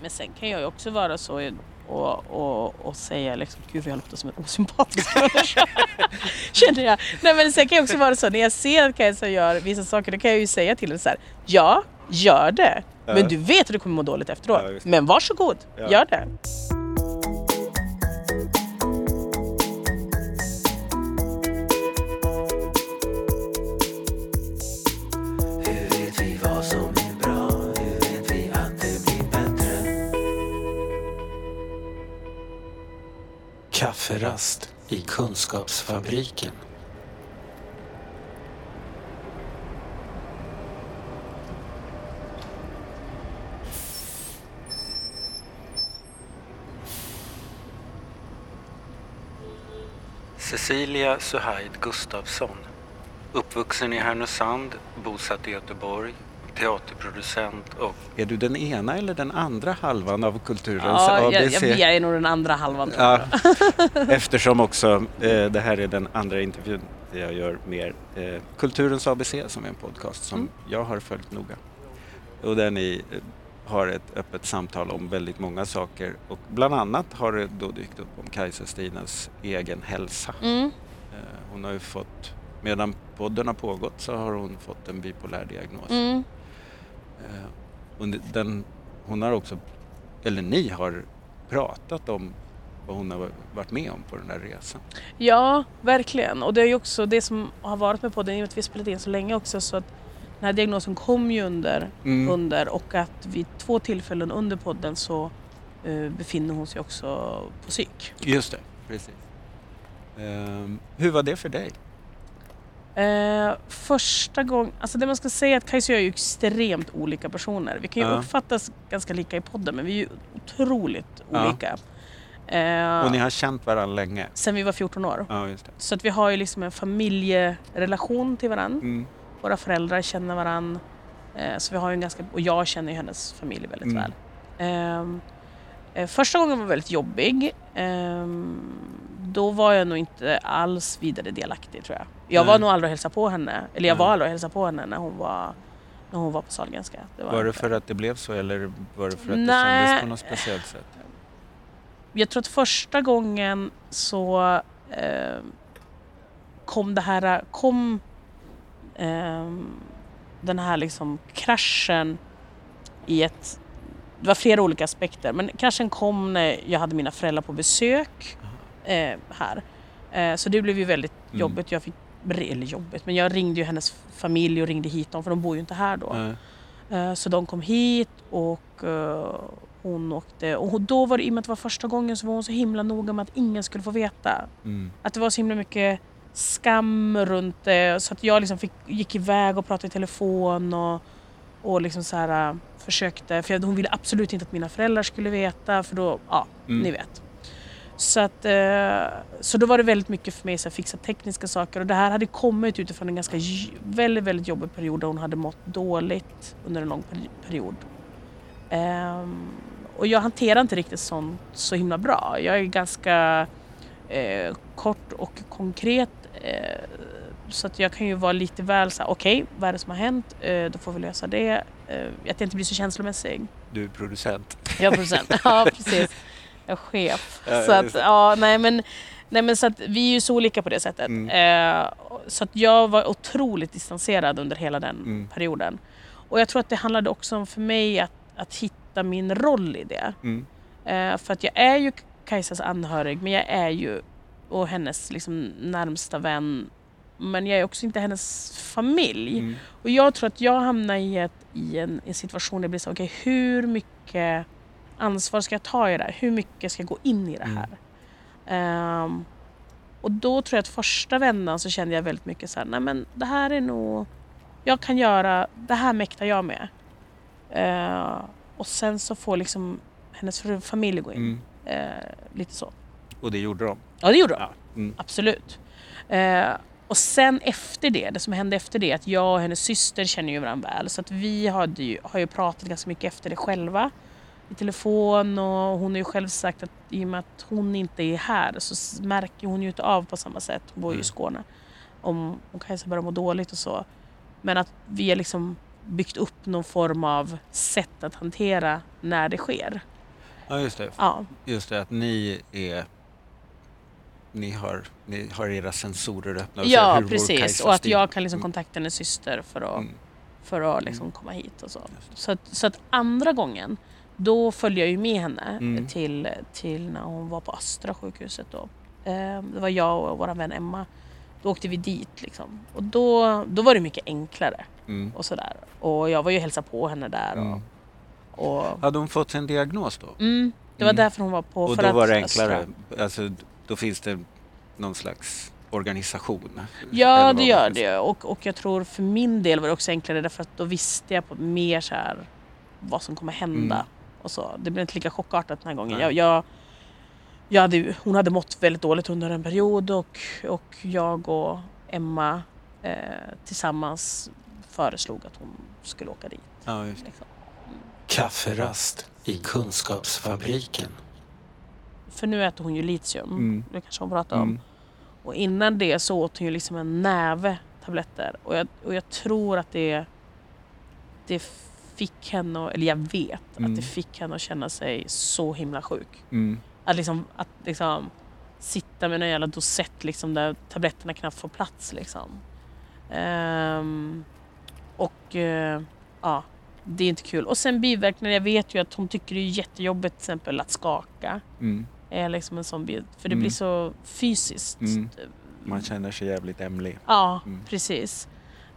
men sen kan jag ju också vara så och, och, och säga liksom, gud vad jag låter som en osympatisk människa. Känner jag. Nej men sen kan jag också vara så, när jag ser att Kajsa gör vissa saker, då kan jag ju säga till henne så här, ja, gör det. Men du vet att du kommer må dåligt efteråt. Ja, men varsågod, Ja. gör det. Kafferast i Kunskapsfabriken. Cecilia Suhaid Gustafsson Uppvuxen i Härnösand, bosatt i Göteborg, teaterproducent och Är du den ena eller den andra halvan av kulturens Ja, ABC? jag, jag är nog den andra halvan Ja, eftersom också eh, det här är den andra intervjun jag gör mer eh, Kulturens ABC som är en podcast som Mm. jag har följt noga. Och där ni eh, har ett öppet samtal om väldigt många saker och bland annat har det då dykt upp om Kajsa Stinas egen hälsa. Mm. Eh, hon har ju fått, medan podden har pågått så har hon fått en bipolär diagnos. Mm. Eh, och den, hon har också, eller ni har pratat om vad hon har varit med om på den där resan. Ja, verkligen. Och det är ju också det som har varit med podden, i och med att vi spelat in så länge också, så att den här diagnosen kom ju under, Mm. under och att vid två tillfällen under podden så eh, befinner hon sig också på psyk. Just det, precis. Ehm, hur var det för dig? Eh, första gången, alltså det man ska säga är att Kajsa och jag är ju extremt olika personer. Vi kan ju Ja. uppfattas ganska lika i podden men vi är ju otroligt Ja. olika. Eh, Och ni har känt varandra länge? Sen vi var 14 år. Ja, just det. Så att vi har ju liksom en familjerelation till varandra. Mm. Våra föräldrar känner varandra. Eh, så vi har en ganska, och jag känner ju hennes familj väldigt Mm. väl. Ehm, eh, första gången var väldigt jobbig. Då var jag nog inte alls vidare delaktig tror jag. Jag var Nej. nog aldrig och hälsade på henne. Eller jag Nej. var aldrig och hälsade på henne när hon var, när hon var på Sahlgrenska. Det Var det inte. för att det blev så eller var det för att det Nej. kändes på något speciellt sätt? jag tror att första gången så eh, kom det här, kom eh, den här liksom kraschen i ett, det var flera olika aspekter, men kraschen kom när jag hade mina föräldrar på besök eh, här. Eh, så det blev ju väldigt Mm. jobbigt. Jag fick, eller jobbigt, men jag ringde ju hennes familj och ringde hit dem för de bor ju inte här då. Nej. Eh, Så de kom hit och eh, hon åkte. Och då var det, i och med att det var första gången så var hon så himla noga med att ingen skulle få veta. Mm. Att det var så himla mycket skam runt det. Så att jag liksom fick, gick iväg och pratade i telefon och, och liksom så här, eh, försökte. För jag, hon ville absolut inte att mina föräldrar skulle veta för då, ja, Mm. ni vet. Så, att, eh, så då var det väldigt mycket för mig att fixa tekniska saker och det här hade kommit utifrån en ganska väldigt, väldigt jobbig period där hon hade mått dåligt under en lång peri- period. Ehm, och jag hanterar inte riktigt sånt så himla bra. Jag är ganska eh, kort och konkret eh, så att jag kan ju vara lite väl så här, okej, vad är det som har hänt? Eh, då får vi lösa det. Eh, att jag inte blir så känslomässig. Du är producent. Jag är producent. ja, precis. Jag är chef. Ja, så att, ja, nej men, nej men så att vi är ju så olika på det sättet. Mm. Eh, så att jag var otroligt distanserad under hela den Mm. perioden. Och jag tror att det handlade också om för mig att, att hitta min roll i det. Mm. Eh, för att jag är ju Kajsas anhörig, men jag är ju och hennes liksom, närmsta vän. Men jag är också inte hennes familj. Mm. Och jag tror att jag hamnar i, ett, i en, en situation där det blir så, okej hur mycket ansvar ska jag ta i det här? Hur mycket ska jag gå in i det Mm. här? Ehm, och då tror jag att första vändan så kände jag väldigt mycket så här, nej men det här är nog, jag kan göra, det här mäktar jag med. Eh, och sen så får liksom hennes familj gå in. Mm. Eh, lite så. Och det gjorde de? Ja det gjorde de. Ja. Mm. Absolut. Eh, och sen efter det, det som hände efter det, att jag och hennes syster känner ju varandra väl. Så att vi hade ju, har ju pratat ganska mycket efter det själva. I telefon och hon har ju själv sagt att i och med att hon inte är här så märker hon ju inte av på samma sätt. Hon bor ju i Mm. Skåne. Om, om Kajsa börjar må dåligt och så. Men att vi är liksom byggt upp någon form av sätt att hantera när det sker. Ja, just det. Ja, Just det, att ni är... Ni har, ni har era sensorer öppna och ja hur precis. Och att jag kan liksom Mm. kontakta hennes syster för att, Mm. för att liksom komma hit och så. Så att, så att andra gången, då följde jag ju med henne Mm. till, till när hon var på Östra sjukhuset då. Eh, Det var jag och vår vän Emma. Då åkte vi dit liksom. Och då, då var det mycket enklare Mm. och sådär. Och jag var ju och hälsade på henne där. Och, Mm. och, Hade hon fått sin diagnos då? mm, det var Mm. därför hon var på... Och för då att var det enklare? Alltså, då finns det någon slags organisation? Ja, det gör det. Och, och jag tror för min del var det också enklare därför att då visste jag på mer så här vad som kommer hända. Mm. Och så. Det blev inte lika chockartat den här gången. Jag, jag, jag hade, hon hade mått väldigt dåligt under en period och, och jag och Emma eh, tillsammans föreslog att hon skulle åka dit. Ja. Liksom. Kafferast i Kunskapsfabriken. För nu äter hon ju litium, Mm. det kanske hon pratade om. Mm. Och innan det så åt hon ju liksom en näve tabletter. Och jag, och jag tror att det, det fick henne, eller jag vet Mm. att det fick henne att känna sig så himla sjuk. Mm. Att liksom, att liksom sitta med en jävla dosett liksom där tabletterna knappt får plats liksom. Ehm, och eh, ja, det är inte kul. Och sen biverkningar, jag vet ju att hon tycker det är jättejobbigt till exempel att skaka. Mm. Är liksom en sån bild, för det Mm. blir så fysiskt. Mm. Man känner sig jävligt ämlig. Ja, Mm. precis.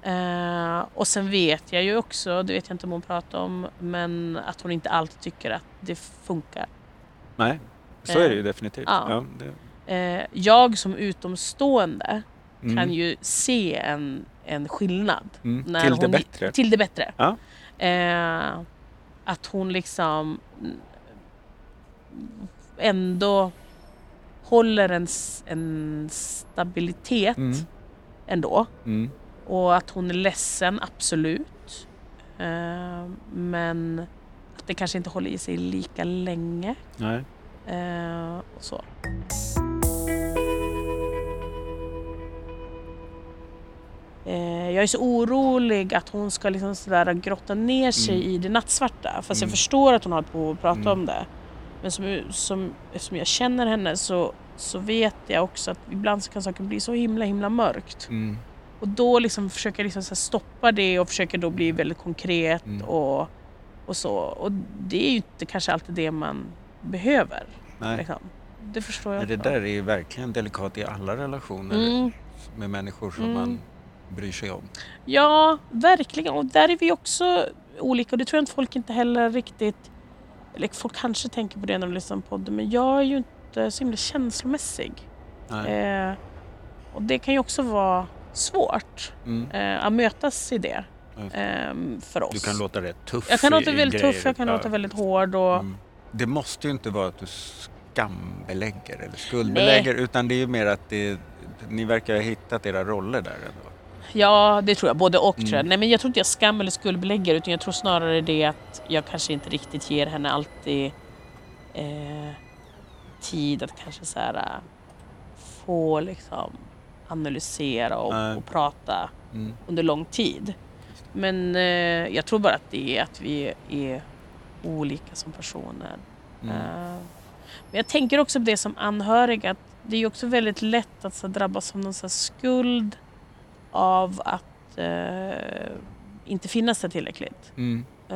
Eh, och sen vet jag ju också, det vet jag inte om hon pratar om, men att hon inte alltid tycker att det funkar. Nej, så är det ju definitivt. ja. Ja, det, Eh, jag som utomstående mm. kan ju se en, en skillnad. mm. när Till det hon- bättre. Till det bättre. Eh, att hon liksom ändå håller en, en stabilitet Mm. ändå. Mm. Och att hon är ledsen, absolut. Eh, men att det kanske inte håller i sig lika länge. Nej. Eh, och så. Eh, jag är så orolig att hon ska liksom sådär grotta ner sig Mm. i det nattsvarta. Fast jag Mm. förstår att hon har av att prata Mm. om det. Men som, som, eftersom jag känner henne så, så vet jag också att ibland så kan saker bli så himla himla mörkt. Och då liksom försöker liksom så stoppa det och försöker då bli väldigt konkret Mm. och, och så. Och det är ju inte kanske alltid det man behöver. Nej. Liksom. Det förstår jag. Nej, det där är ju verkligen delikat i alla relationer Mm. med människor som Mm. man bryr sig om. Ja, verkligen. Och där är vi också olika. Och det tror jag inte folk inte heller riktigt... Eller folk kanske tänker på det när de lyssnar på podden. Men jag är ju inte så himla känslomässig. Nej. Eh, och det kan ju också vara svårt Mm. eh, att mötas i det. Eh, för oss. Du kan låta rätt tuff jag kan låta väldigt grejer. tuff, jag kan Ja. låta väldigt hård. Och, Mm. Det måste ju inte vara att du skambelägger eller skuldbelägger utan det är ju mer att det, ni verkar ha hittat era roller där ändå. Ja, det tror jag. Både och Mm. tror jag. Nej, men jag tror inte jag skam eller skuldbelägger utan jag tror snarare det att jag kanske inte riktigt ger henne alltid eh, tid att kanske så här, äh, få liksom analysera och, och prata Mm. under lång tid. Men eh, jag tror bara att det är att vi är olika som personer. Mm. Eh, Men jag tänker också på det som anhörig att det är också väldigt lätt att så, drabbas av någon så skuld av att eh, inte finnas där tillräckligt. Mm. Eh,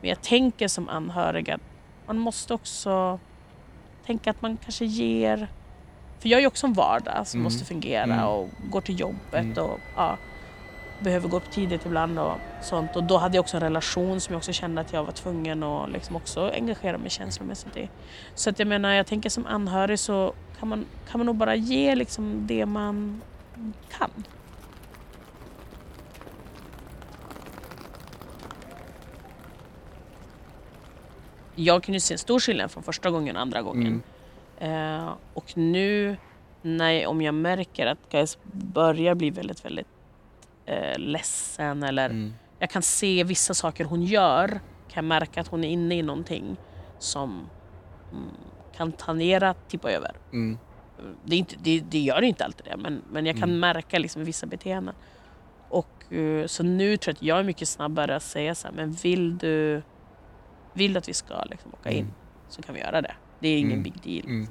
men jag tänker som anhörig att man måste också tänka att man kanske ger... För jag är ju också en vardag som Mm. måste fungera Mm. och går till jobbet Mm. och ja, behöver gå upp tidigt ibland och sånt. Och då hade jag också en relation som jag också kände att jag var tvungen att liksom också engagera mig känslomässigt i. Så att jag menar, jag tänker som anhörig så kan man, kan man nog bara ge liksom det man kan. Jag ju se en stor skillnad från första gången och andra gången. Mm. Eh, och nu när, om jag märker att Gais börjar bli väldigt, väldigt eh, ledsen eller Mm. jag kan se vissa saker hon gör, kan jag märka att hon är inne i någonting som mm, kan tangera tippa över. Mm. Det, är inte, det, det gör inte alltid det, men, men jag kan Mm. märka liksom vissa beteenden. Och, eh, så nu tror jag att jag är mycket snabbare att säga så här, men vill du, vill du att vi ska liksom åka in Mm. så kan vi göra det. Det är ingen Mm. big deal. Mm.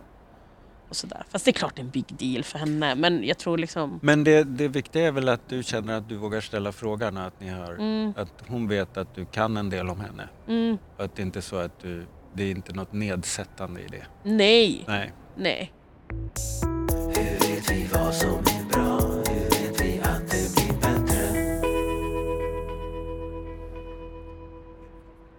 Och så där. Fast det är klart det är en big deal för henne. Men jag tror liksom... Men det, det viktiga är väl att du känner att du vågar ställa frågan att, ni har, Mm, att hon vet att du kan en del om henne. mm, Och att det inte är så att du, det är inte något nedsättande i det. nej, Nej. nej. Hur vet vi vad som är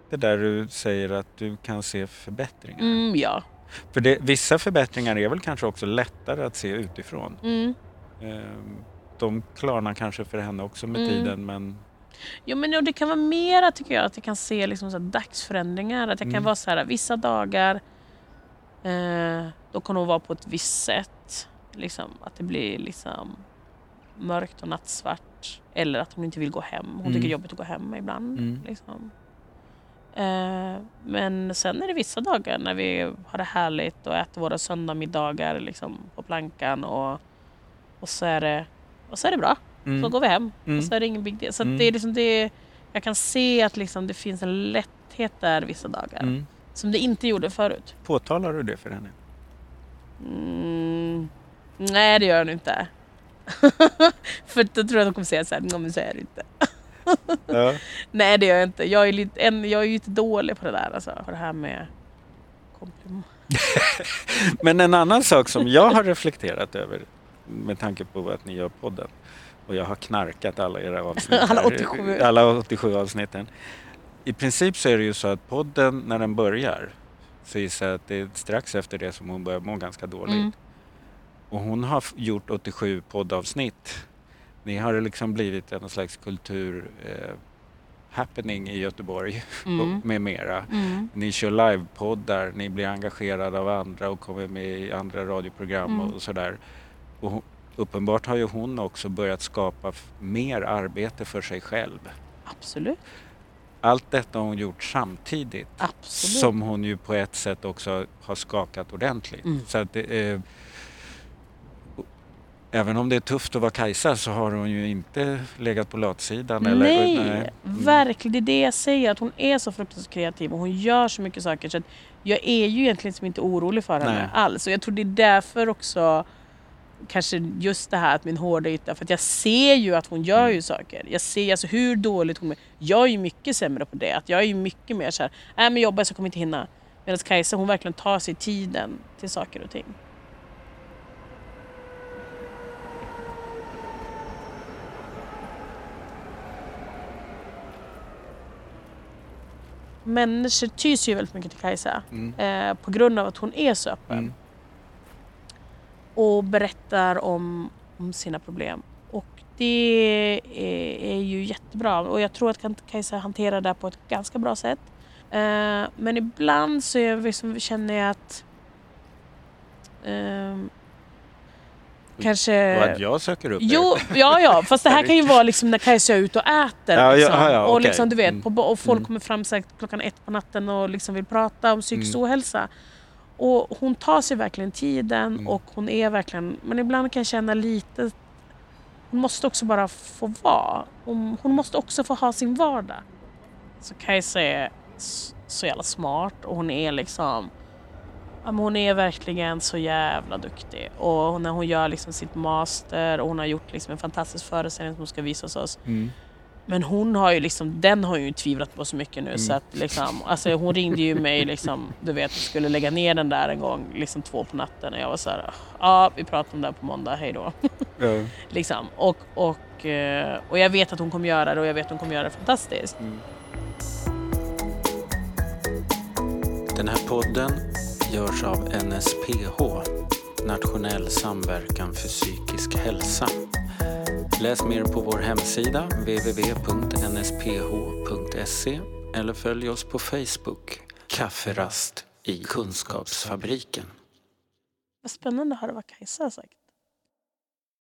Det där du säger att du kan se förbättringar. Mm, ja. För det, vissa förbättringar är väl kanske också lättare att se utifrån. Mm. Ehm, De klarnar kanske för henne också med Mm. tiden men Jo, men det kan vara mera tycker jag, att jag kan se liksom så dagsförändringar. Att jag kan Mm. vara så här, vissa dagar, eh, då kan hon vara på ett visst sätt. Liksom, att det blir liksom mörkt och nattsvart. Eller att hon inte vill gå hem. Hon tycker Mm. det är jobbigt att gå hem ibland. Mm. Liksom. Eh, men sen är det vissa dagar när vi har det härligt och äter våra söndagsmiddagar liksom, på plankan. Och, och, så är det, och så är det bra. mm. Så går vi hem Mm. och så är det ingen big deal. Så Mm. det är liksom det, jag kan se att liksom det finns en lätthet där vissa dagar. Mm. Som det inte gjorde förut. Påtalar du det för henne? Mm, nej det gör jag inte. För då tror jag att de kommer säga såhär, nej men så är det inte. Ja. Nej det gör jag inte. Jag är, lite, en, jag är ju lite dålig på det där alltså. På det här med komplimang. Men en annan sak som jag har reflekterat över med tanke på att ni gör podden och jag har knarkat alla era avsnitt. Alla här, 87. Alla 87 avsnitten. I princip så är det ju så att podden när den börjar så gissar jag att det är strax efter det som hon börjar må ganska dåligt. Mm. Och hon har gjort 87 poddavsnitt. Ni har liksom blivit en slags kultur eh, happening i Göteborg Mm. med mera. Mm. Ni kör livepoddar, ni blir engagerade av andra och kommer med i andra radioprogram Mm. och sådär. Och uppenbart har ju hon också börjat skapa mer arbete för sig själv. Absolut. Allt detta har hon gjort samtidigt Absolut. som hon ju på ett sätt också har skakat ordentligt. Mm. Så att eh, Även om det är tufft att vara Kajsa så har hon ju inte legat på latsidan. Eller, Nej, verkligen. Det är det jag säger. Att hon är så fruktansvärt kreativ och hon gör så mycket saker. Så att jag är ju egentligen liksom inte orolig för henne Nej. alls. Och jag tror det är därför också kanske just det här att min hårda yta. För att jag ser ju att hon gör Mm. ju saker. Jag ser alltså hur dåligt hon är. Jag är ju mycket sämre på det. Att jag är ju mycket mer så här, nej men jobbar så kommer jag inte hinna. Medan Kajsa hon verkligen tar sig tiden till saker och ting. Människor tyr ju väldigt mycket till Kajsa. Mm. Eh, på grund av att hon är så öppen. Mm. Och berättar om, om sina problem. Och det är, är ju jättebra. Och jag tror att Kajsa hanterar det på ett ganska bra sätt. Eh, men ibland så är jag liksom, känner jag att ehm, kanske... Att jag söker upp. Jo, ja, ja, fast det här kan ju vara liksom när Kajsa är ute och äter. Ja, liksom. ja, ja, och liksom, du vet, Mm. på, och folk Mm. kommer fram säkert klockan ett på natten och liksom vill prata om psykisk Mm. ohälsa. Och hon tar sig verkligen tiden Mm. och hon är verkligen... Men ibland kan jag känna lite... Hon måste också bara få vara. Hon, hon måste också få ha sin vardag. Så Kajsa är så jävla smart och hon är liksom... Ja, men hon är verkligen så jävla duktig. Och när hon gör liksom sitt master och hon har gjort liksom en fantastisk föreställning som hon ska visa hos oss. Mm. Men hon har ju liksom, den har ju tvivlat på så mycket nu så Mm. att liksom, alltså hon ringde ju mig liksom, du vet, skulle lägga ner den där en gång, liksom två på natten och jag var så här, ja vi pratar om det här på måndag, hej då. Ja. liksom. och, och, eh, och jag vet att hon kommer göra det och jag vet att hon kommer göra det fantastiskt. Den här podden görs av NSPH, Nationell samverkan för psykisk hälsa. Läs mer på vår hemsida www.nsph.se eller följ oss på Facebook, Kafferast i Kunskapsfabriken. Vad spännande att höra vad Kajsa har sagt.